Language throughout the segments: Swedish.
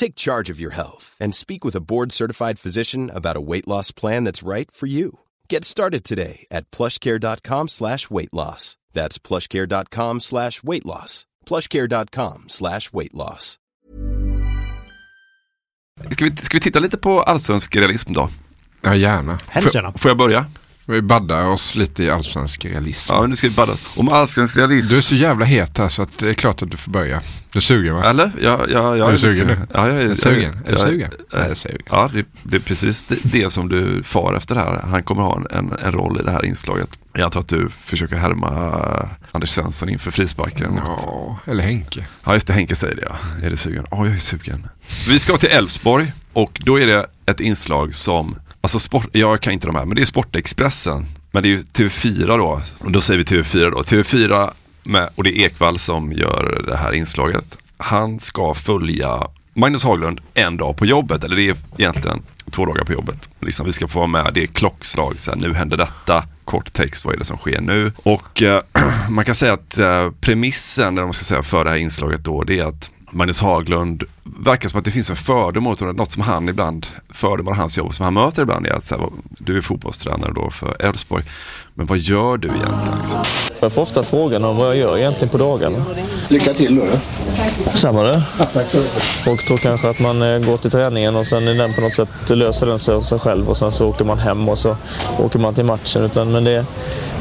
Take charge of your health and speak with a board-certified physician about a weight loss plan that's right for you. Get started today at plushcare.com slash weight loss. That's plushcare.com slash weight loss. plushcare.com slash weight loss. Ska vi, ska vi titta lite på allsvensk realism då? Ja, gärna. Hemskt Får, får jag börja? Vi baddar oss lite i allsvensk realism. Ja, nu ska vi bara... Om allsvensk realism... Du är så jävla het här så att det är klart att du får börja. Du är sugen va? Eller? Ja, ja, jag Är du sugen nu? Ja, jag är, sugen? Är du sugen? jag- är sugen. Ja, det, det är precis det, det som du far efter här. Han kommer ha en, en roll i det här inslaget. Jag antar att du försöker härma Anders Svensson inför frisparken. Ja, eller Henke. Ja, just det. Henke säger det ja. Är du sugen? Ja, jag är sugen. Vi ska till Elfsborg och då är det ett inslag som, alltså sport, jag kan inte de här, men det är Sportexpressen. Men det är ju TV4 då. Och då säger vi TV4 då. TV4 med, och det är Ekvall som gör det här inslaget. Han ska följa Magnus Haglund en dag på jobbet, eller det är egentligen två dagar på jobbet. Liksom, vi ska få vara med, det är klockslag, så här, nu händer detta, kort text, vad är det som sker nu? Och eh, man kan säga att eh, premissen, eller man ska säga, för det här inslaget då, det är att Magnus Haglund verkar som att det finns en fördom mot honom, något som han ibland, fördomar hans jobb som han möter ibland är att så här, du är fotbollstränare då för Elfsborg, men vad gör du egentligen? Liksom? Jag får ofta frågan om vad jag gör egentligen på dagarna. Lycka till då. Samma det. Folk tror kanske att man eh, går till träningen och sen är den på något sätt löser den sig av sig själv och sen så åker man hem och så åker man till matchen. Utan, men det,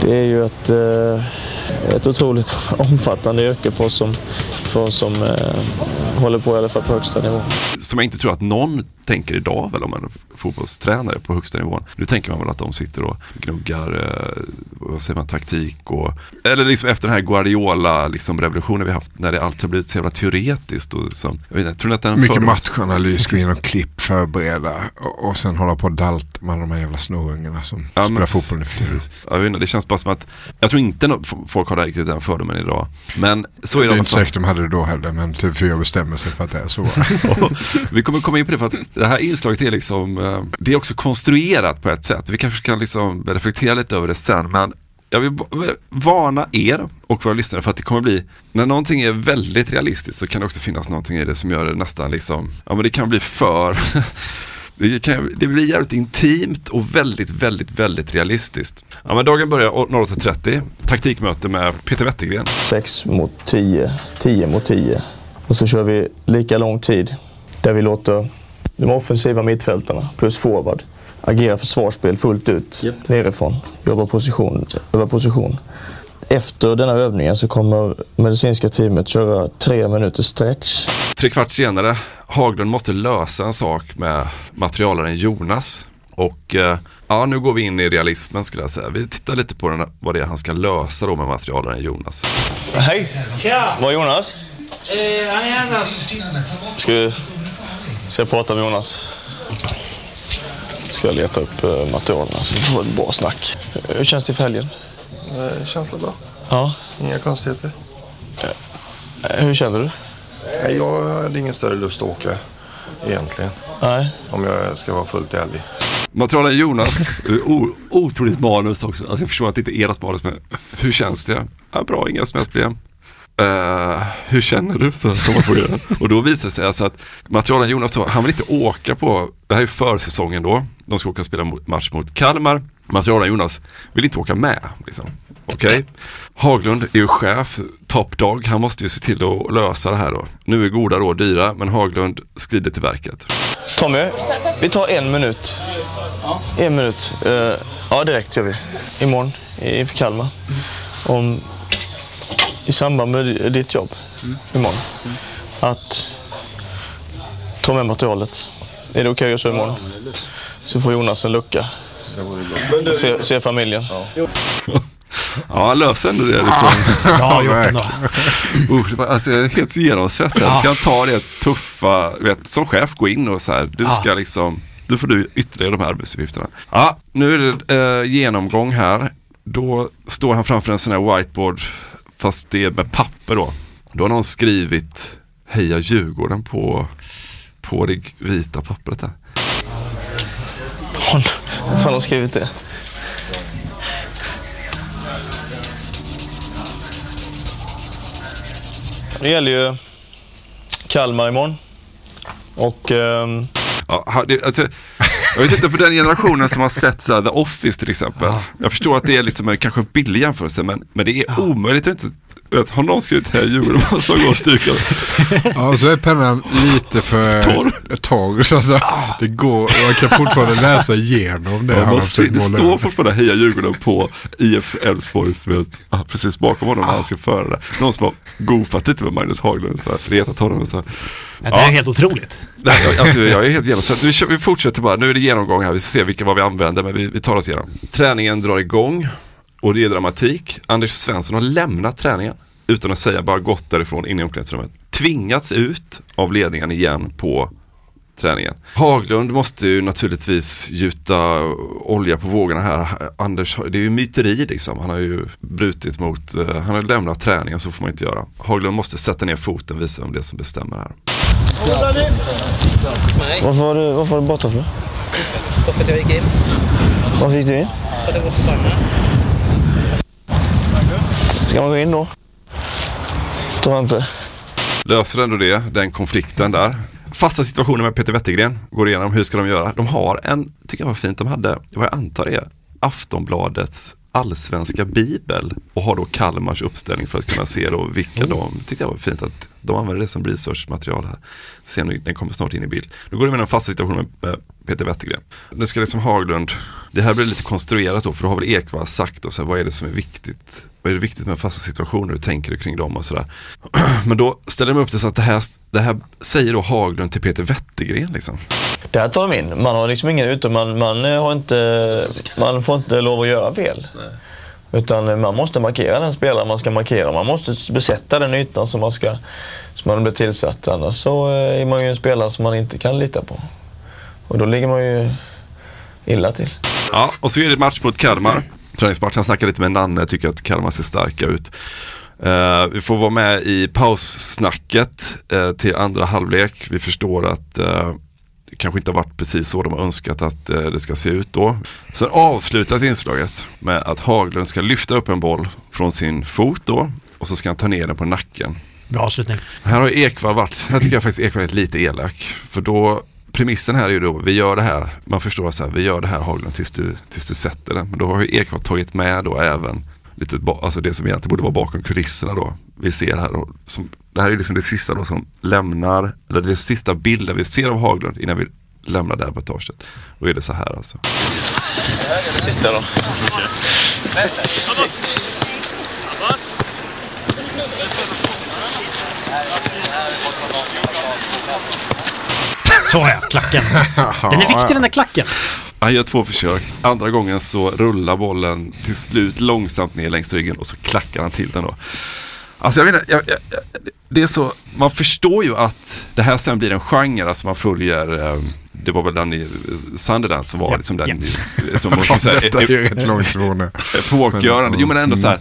det är ju ett, eh, ett otroligt omfattande yrke för oss som, för oss som eh, håller på i alla fall på högsta nivå. Som jag inte tror att någon tänker idag väl om en fotbollstränare på högsta nivån. Nu tänker man väl att de sitter och gnuggar, eh, vad säger man, taktik och, eller liksom efter den här Guardiola liksom revolutionen vi haft när det alltid har blivit så jävla teoretiskt och som, jag vet inte, tror ni att den Mycket fördom- matchanalys, gå in och klipp, förbereda och, och sen hålla på och dalta med de här jävla snorungarna som Ja, spelar fotboll nu för tiden. Jag vet inte, det känns bara som att, jag tror inte f- folk har riktigt den fördomen idag. Men så är Det det är alla inte säkert de hade det då heller, men TV4 bestämmer sig för att det är så. Vi kommer komma in på det för att det här inslaget är liksom, eh, det är också konstruerat på ett sätt. Vi kanske kan liksom reflektera lite över det sen, men jag vill varna er och våra lyssnare för att det kommer bli, när någonting är väldigt realistiskt så kan det också finnas någonting i det som gör det nästan liksom, ja men det kan bli för Det, kan, det blir jävligt intimt och väldigt, väldigt, väldigt realistiskt. Ja, men dagen börjar 08.30, taktikmöte med Peter Wettergren. 6 mot 10, 10 mot 10. Och så kör vi lika lång tid där vi låter de offensiva mittfältarna plus forward agera försvarsspel fullt ut nerifrån. Jobba position, över position. Efter denna övningen så kommer medicinska teamet köra tre minuters stretch. Tre kvart senare, Haglund måste lösa en sak med materialaren Jonas. Och eh, ja, nu går vi in i realismen skulle jag säga. Vi tittar lite på den, vad det är han ska lösa då med materialaren Jonas. Hej! Tja! Var är Jonas? Eh, han är. Ska, vi- ska jag prata med Jonas? Ska jag leta upp eh, materialen så vi får ett bra snack. Hur känns det för helgen? Eh, Känns det bra? Ja. Inga konstigheter. Eh, Hur känner du? Jag hade ingen större lust att åka egentligen. Nej. Om jag ska vara fullt ärlig. Materialen Jonas, o, otroligt manus också. Alltså jag förstår att det inte är ert manus, men hur känns det? Ja, bra, inga som helst problem. Eh, hur känner du för sommarprogrammet? och då visar det sig alltså att materialen Jonas, så, han vill inte åka på, det här är försäsongen då, de ska åka och spela match mot Kalmar. Materialen Jonas vill inte åka med. Liksom. Okej, Haglund är ju chef, top dog, han måste ju se till att lösa det här då. Nu är goda råd dyra, men Haglund skrider till verket. Tommy, vi tar en minut. En minut. Eh, ja, direkt gör vi. Imorgon inför Kalmar. Om, I samband med ditt jobb imorgon. Att ta med materialet. Är det okej att göra så imorgon? Så får Jonas en lucka. Se, se familjen. Ja, han löser ändå det. Liksom. Bra gjort ändå. Uh, det var, alltså, jag helt genomsvetsad. Ska han ta det tuffa, vet, som chef gå in och så här, du ska liksom, då får du ytterligare de här arbetsuppgifterna. Ja, nu är det eh, genomgång här. Då står han framför en sån här whiteboard, fast det är med papper då. Då har någon skrivit Heja Djurgården på, på det vita pappret där. Hon, fan har skrivit det? Det gäller ju Kalmar imorgon. Och ehm, Ja, det, alltså, jag vet inte för den generationen som har sett så här, The Office till exempel. Jag förstår att det är liksom en, kanske en billig jämförelse men, men det är omöjligt att inte vet, har någon skrivit här Djurgården måste man gå och stryka. Ja, så är pennan lite för Torr. torr. Så att det går, man kan fortfarande läsa igenom det. Ja, man ser, det står fortfarande Heja Djurgården på IF Elfsborgs, ah, precis bakom honom när han ska föra det. Någon som har goofat lite med Magnus Haglund, så här, retat honom. och Så här. Ja, det är helt otroligt. Nej, jag- alltså, jag är helt genomsvett. Vi, vi fortsätter bara, nu är det genomgång här, vi ska se vilka vad vi använder, men vi, vi tar oss igenom. Träningen drar igång och det är dramatik. Anders Svensson har lämnat träningen utan att säga, bara gått därifrån in i omklädningsrummet. Tvingats ut av ledningen igen på träningen. Haglund måste ju naturligtvis gjuta olja på vågorna här. Anders, det är ju myteri liksom. Han har ju brutit mot, eh, han har lämnat träningen, så får man inte göra. Haglund måste sätta ner foten, visa vem det är som bestämmer här. varför var du, varför var du borta för? Varför jag gick in? Varför gick du in? För att jag var förbannad. Ska man gå in då? Tror jag inte. löser ändå det, den konflikten där. Fasta situationer med Peter Wettergren, går igenom hur ska de göra. De har en, tycker jag var fint, de hade, vad jag antar är Aftonbladets allsvenska bibel och har då Kalmars uppställning för att kunna se då vilka de, tyckte jag var fint att de använder det som researchmaterial här. Se nu, den kommer snart in i bild. Då går det med en fast situation med, Peter Wettergren. Nu ska det som Haglund, det här blir lite konstruerat då, för då har väl Ekvall sagt då, så här, vad är det som är viktigt? Vad är det viktigt med fasta situationer? Hur tänker du kring dem och sådär? Men då ställer de upp det så att det här, det här säger då Haglund till Peter Wettergren liksom. Det här tar de in. Man har liksom ingen ute, man, man, har inte, man får inte lov att göra fel. Utan eh, man måste markera den spelare man ska markera. Man måste besätta den ytan som man, ska, som man blir tillsatt. Annars så eh, är man ju en spelare som man inte kan lita på. Och då ligger man ju illa till. Ja, och så är det match mot Kalmar. Träningsmatch, han snackar lite med Nanne, tycker att Kalmar ser starka ut. Eh, vi får vara med i paussnacket uh, till andra halvlek. Vi förstår att eh, det kanske inte har varit precis så de har önskat att det ska se ut då. Sen avslutas inslaget med att Haglund ska lyfta upp en boll från sin fot då och så ska han ta ner den på nacken. Bra avslutning. Här har Ekvall varit, här tycker jag faktiskt Ekvall är lite elak. För då, premissen här är ju då, vi gör det här, man förstår så här, vi gör det här Haglund tills du, tills du sätter den. Men då har ju Ekvall tagit med då även lite, alltså det som egentligen borde vara bakom kulisserna då. Vi ser här då, som, det här är liksom det sista då som lämnar, eller det sista bilden vi ser av Haglund innan vi lämnar det här reportaget. Då är det så här alltså. Sista då. Så ja, klacken. Den är viktig den där klacken. Han gör två försök. Andra gången så rullar bollen till slut långsamt ner längs ryggen och så klackar han till den då. Alltså jag vet inte, jag, jag, det är så, man förstår ju att det här sen blir en genre, alltså man följer, eh, det var väl den i Sunderland som var Ja, liksom den, ja. som, som så här, Detta är ju rätt långt ifrån epokgörande. Jo men ändå så här,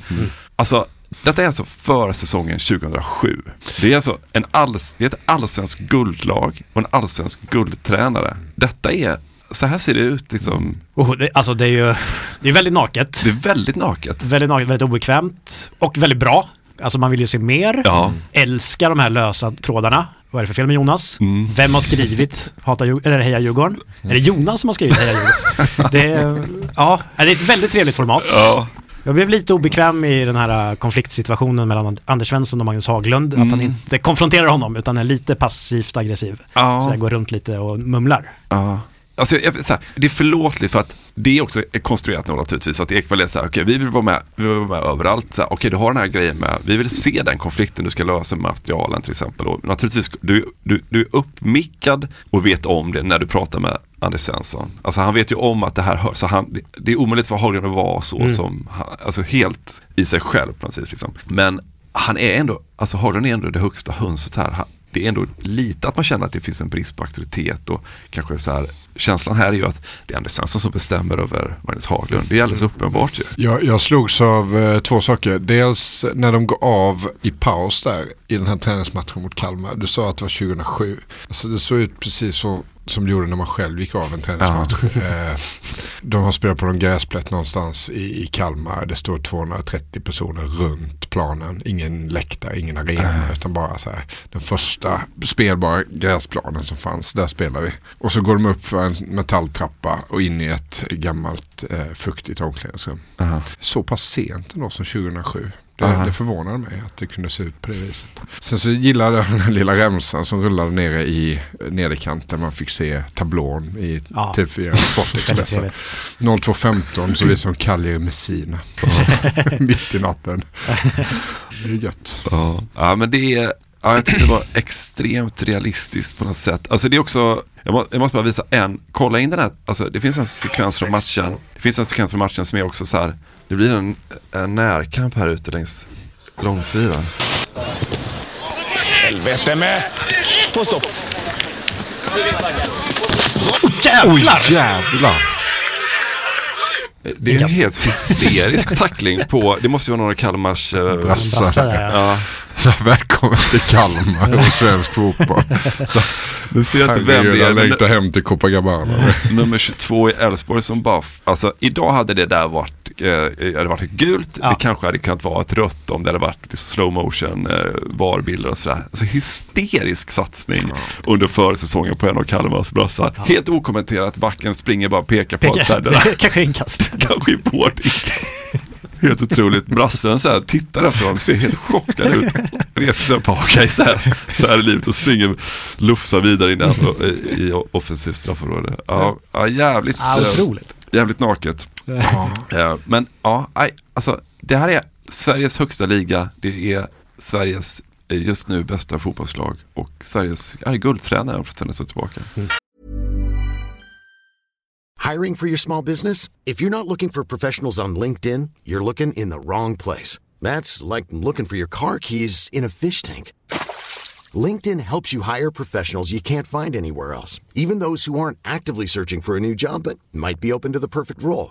alltså detta är alltså för säsongen 2007. Det är alltså en alls, det är ett allsvensk guldlag och en allsvensk guldtränare. Detta är så här ser det ut liksom. Och det, alltså det är ju det är väldigt naket. Det är väldigt naket. Väldigt naket, väldigt obekvämt. Och väldigt bra. Alltså man vill ju se mer. Ja. Älskar de här lösa trådarna. Vad är det för fel med Jonas? Mm. Vem har skrivit Hata eller Heja Djurgården? Är det Jonas som har skrivit Heja Djurgården? Det är, ja, det är ett väldigt trevligt format. Ja. Jag blev lite obekväm i den här äh, konfliktsituationen mellan Anders Svensson och Magnus Haglund. Att han inte konfronterar honom utan är lite passivt aggressiv. Ja. Så jag går runt lite och mumlar. Ja. Alltså, jag, här, det är förlåtligt för att det också är konstruerat nu naturligtvis. Att Ekwall är så här, okej vi vill vara med, vi vill vara med överallt. Okej du har den här grejen med, vi vill se den konflikten du ska lösa med materialen till exempel. Och naturligtvis, du, du, du är uppmickad och vet om det när du pratar med Anders Svensson. Alltså han vet ju om att det här hör, så han, det, det är omöjligt för Haglund att vara så som, han, alltså helt i sig själv på något vis. Liksom. Men han är ändå, alltså Haglund är ändå det högsta hönset här. Han, det är ändå lite att man känner att det finns en brist på auktoritet och kanske så här, känslan här är ju att det är Anders Svensson som bestämmer över Magnus Haglund. Det är alldeles uppenbart ju. Jag, jag slogs av eh, två saker. Dels när de går av i paus där i den här träningsmatchen mot Kalmar. Du sa att det var 2007. Alltså det såg ut precis så som det gjorde när man själv gick av en träningsmatch. Eh, de har spelat på någon gräsplätt någonstans i, i Kalmar. Det står 230 personer runt planen. Ingen läktare, ingen arena. Utan bara så här, den första spelbara gräsplanen som fanns. Där spelar vi. Och så går de upp för en metalltrappa och in i ett gammalt eh, fuktigt omklädningsrum. Så pass sent ändå som 2007. Det, det förvånade mig att det kunde se ut på det viset. Sen så gillade jag den här lilla remsan som rullade nere i nederkant där man fick se tablån i Ja. TV4 Väldigt Sportexpressen. trevligt. 02.15 så vi som Cagliari Messina. Mitt i natten. Det är gött. Ja, ja men det är, ja, jag tyckte det var extremt realistiskt på något sätt. Alltså det är också, jag, må, jag måste bara visa en, kolla in den här, alltså det finns en sekvens från matchen, det finns en sekvens från matchen som är också så här, det blir en, en närkamp här ute längs långsidan. Helvete med! Få stopp! Jävlar! Oj jävlar. Det är en helt hysterisk tackling på, det måste ju vara några Kalmars eh, Brassar. Där, ja. Välkommen till Kalmar och svensk fotboll. Så, nu ser jag inte vem det är. längtar hem till Copacabana. Nummer 22 i Elfsborg som bara, alltså idag hade det där varit, eh, hade varit gult, Ja. det kanske hade kunnat vara ett rött om det hade varit slow motion eh, varbilder och sådär. Alltså hysterisk satsning under försäsongen på en av Kalmars brassar. Helt okommenterat, backen springer bara och pekar på att där Kanske inkast. kanske hårt. Helt otroligt. Brassen så här, tittar efter honom, ser helt chockad ut. Reser sig upp, okej så här, så här är livet och springer, lufsar vidare in i, i offensivt straffområde. Ja, ja jävligt, Ja, eh, otroligt. jävligt naket. Eh, Men ja, alltså det här är Sveriges högsta liga. Det är Sveriges eh, just nu bästa fotbollslag och Sveriges är guldtränare om jag får tillbaka. Hiring for your small business? If you're not looking for professionals on LinkedIn, you're looking in the wrong place. That's like looking for your car keys in a fish tank. LinkedIn helps you hire professionals you can't find anywhere else, even those who aren't actively searching for a new job but might be open to the perfect role.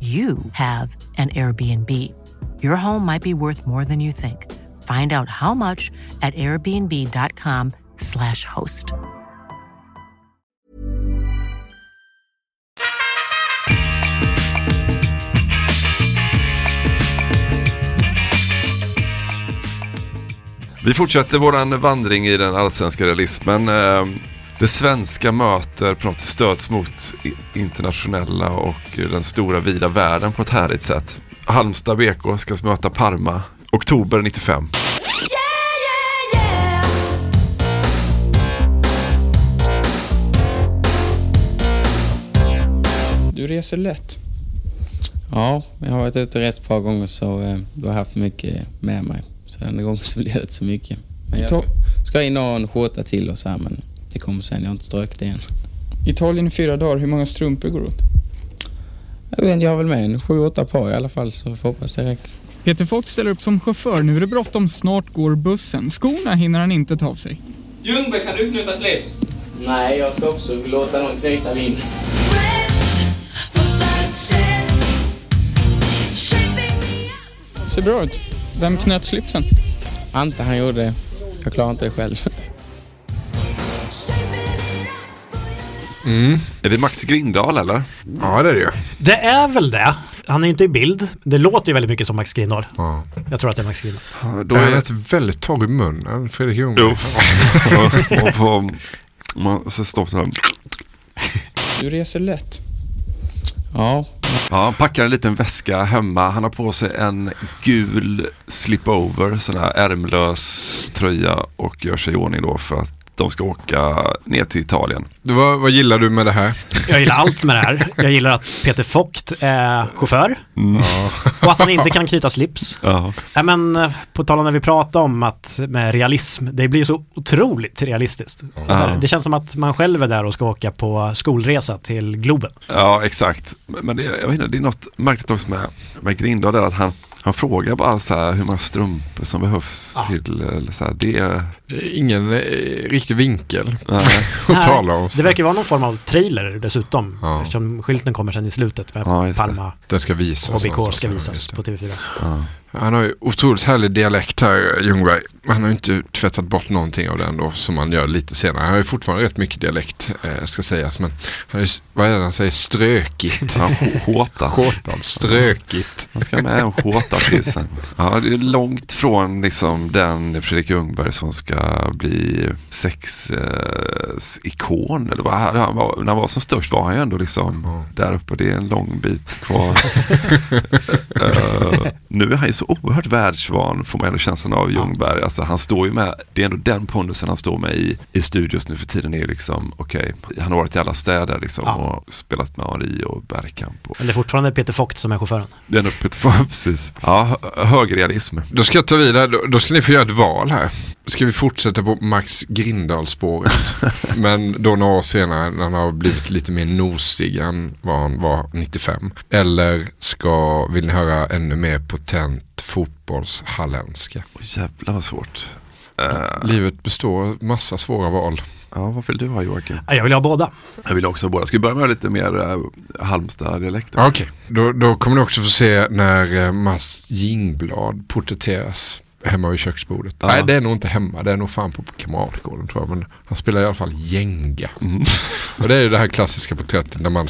you have an Airbnb. Your home might be worth more than you think. Find out how much at airbnb.com/slash host. Vi fortsätter våran vandring i den allsvenska realismen. Ehm, Det svenska möter på något sätt stöts mot internationella och den stora vida världen på ett härligt sätt. Halmstad BK ska möta Parma oktober 95. Du reser lätt. Ja, jag har varit ute rätt ett par gånger så eh, då har jag haft mycket med mig. Så den gången så blir det inte så mycket. Men jag ska, ska in och ha en skjorta till och så här, men det kommer sen. Jag har inte strökt det än. Italien i fyra dagar, hur många strumpor går åt? Jag vet inte, jag har väl med en sju, åtta par i alla fall så jag får hoppas det räcker. Peter Fox ställer upp som chaufför. Nu är det bråttom, snart går bussen. Skorna hinner han inte ta av sig. Ljungberg, kan du knyta slips? Nej, jag ska också låta någon knyta min. Ser bra ut. Vem knöt slipsen? Ante han gjorde det. Jag klarar inte det själv. Mm. Är det Max Grindahl eller? Ja det är det ju. Det är väl det. Han är ju inte i bild. Det låter ju väldigt mycket som Max Grindahl. Ja. Jag tror att det är Max Grindahl. Ja, Då är det väldigt torr i munnen, Fredrik Ljungberg. Jo. man, så står så här. Du reser lätt. Ja. Ja, han packar en liten väska hemma. Han har på sig en gul slipover, sån här ärmlös tröja och gör sig i ordning då för att de ska åka ner till Italien. Du, vad, vad gillar du med det här? Jag gillar allt med det här. Jag gillar att Peter Fogt är chaufför. Mm. Och att han inte kan knyta slips. Ja. Men eh, på tal om när vi pratar om att med realism, det blir så otroligt realistiskt. Här, Det känns som att man själv är där och ska åka på skolresa till Globen. Ja, exakt. Men det, jag vet inte, det är något märkligt också med, med Grindahl, där att han, han frågar bara så här hur många strumpor som behövs Ja. till, eller så här, det är... Ingen eh, riktig vinkel Nej. att tala om. det verkar vara någon form av trailer dessutom. Ja. Eftersom skylten kommer sen i slutet med Ja. Palma Den ska visas. HBK ska visas på TV4. Han har ju otroligt härlig dialekt här, Ljungberg. Han har ju inte tvättat bort någonting av den då, som han gör lite senare. Han har ju fortfarande rätt mycket dialekt, eh, ska sägas. Men han är, ju- vad är det han säger, strökigt. Ja, hå- håta. Hårtan, strökigt. Han ska med en håta till sen. Ja, det är långt från liksom den Fredrik Ljungberg som ska bli sexikon. eller vad han var, när han var som störst var han ju ändå liksom där uppe. Det är en lång bit kvar. Eh, nu är han ju så oerhört världsvan får man ändå känslan av Ljungberg. Alltså, han står ju med, det är ändå den pondusen han står med i, i studios nu för tiden är ju liksom, okej, han har varit i alla städer liksom Ja. och spelat med Henri och Bergkamp. Och, Men det är fortfarande Peter Fogt som är chauffören. det är ändå Peter precis. Ja, hö- högrealism. Då ska jag ta vidare, då, då ska ni få göra ett val här. Ska vi fortsätta på Max Grindahl-spåret? Men då några år senare när han har blivit lite mer nosig än vad han var 95. Eller ska, vill ni höra ännu mer potent fotbollshalländska? Åh, jävlar vad svårt. Eh, Livet består av massa svåra val. ja, vad vill du ha Joakim? Ja, Jag vill ha båda. Jag vill också ha båda. Ska vi börja med lite mer uh, Halmstad-dialekt? Ja, Okej, då, då kommer ni också få se när eh, Mats Jingblad porträtteras hemma vid köksbordet. Ja. Nej, det är nog inte hemma. Det är nog fan på Kamratgården tror jag. Men han spelar i alla fall Jenga. Mm. Och det är ju det här klassiska porträttet när man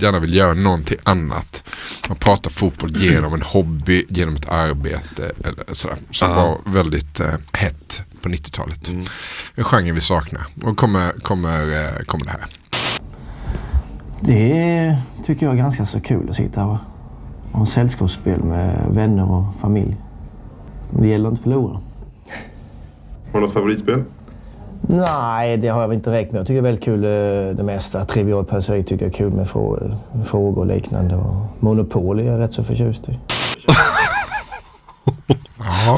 gärna vill göra någonting annat. Man pratar fotboll genom en hobby, genom ett arbete eller sådär. Som Ja. var väldigt eh, hett på 90-talet. Mm. En genre vi saknar. Och kommer, kommer, eh, kommer det här. Det tycker jag är ganska så kul att sitta och ha sällskapsspel med vänner och familj. Det gäller inte att förlora. Har du något favoritspel? Nej, det har jag väl inte räknat med. Jag tycker det är väldigt kul eh, det mesta. Trivial pursuit tycker jag är kul med frå- frågor och liknande. Och Monopol är jag rätt så förtjust i.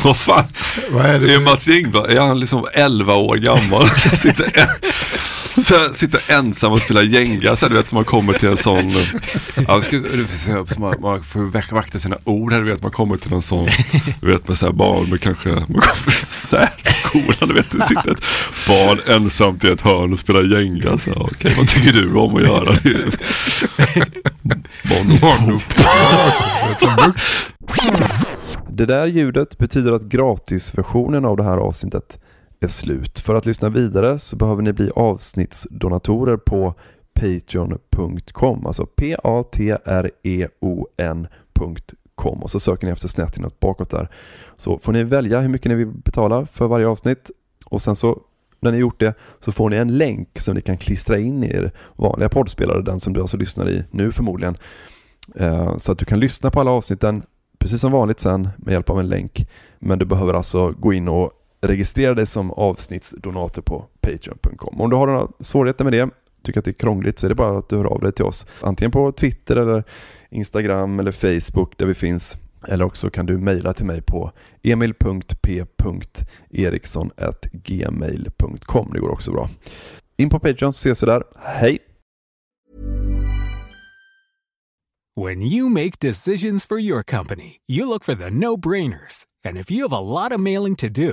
Vad fan? Vad är det Är Mats Jingblad, är han liksom 11 år gammal? Sitter, så sitter ensam och spelar Jenga. Så här, du vet, som man kommer till en sån... Ja, ska, du får se, så man, man får vak- vakta sina ord här, du vet. Man kommer till en sån, du vet med så här barn med kanske, man kommer till särskolan, du vet. Det sitter ett barn ensamt i ett hörn och spelar Jenga. Så här, Okej, vad tycker du om att göra? Det är- Det där ljudet betyder att gratisversionen av det här avsnittet är slut. För att lyssna vidare så behöver ni bli avsnittsdonatorer på patreon.com, alltså p-a-t-r-e-o-n.com och så söker ni efter snett inåt bakåt där. Så får ni välja hur mycket ni vill betala för varje avsnitt och sen så när ni gjort det så får ni en länk som ni kan klistra in i er vanliga poddspelare, den som du alltså lyssnar i nu förmodligen. Eh, så att du kan lyssna på alla avsnitten precis som vanligt sen med hjälp av en länk. Men du behöver alltså gå in och registrera dig som avsnittsdonator på Patreon.com. Om du har några svårigheter med det tycker att det är krångligt så är det bara att du hör av dig till oss. Antingen på Twitter eller Instagram eller Facebook där vi finns. Eller också kan du mejla till mig på emil.p.eriksson.gmail.com. Det går också bra. In på Patreon så ses vi där. Hej! When you make decisions for your company, you look for the no-brainers. And if you have a lot of mailing to do,